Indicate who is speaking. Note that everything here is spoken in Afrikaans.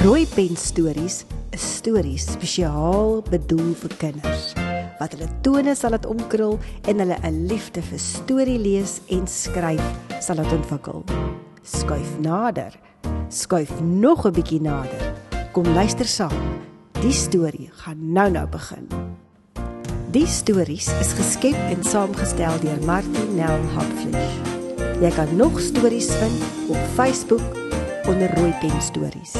Speaker 1: Rooipen stories is stories spesiaal bedoel vir kinders wat hulle tone sal laat omkrul en hulle 'n liefde vir storie lees en skryf sal laat ontwikkel. Skuif nader. Skuif nog 'n bietjie nader. Kom luister saam. Die storie gaan nou-nou begin. Die stories is geskep en saamgestel deur Martin Nel Hapfleisch. Jy kan nog stories vind op Facebook onder Rooi Pen Stories.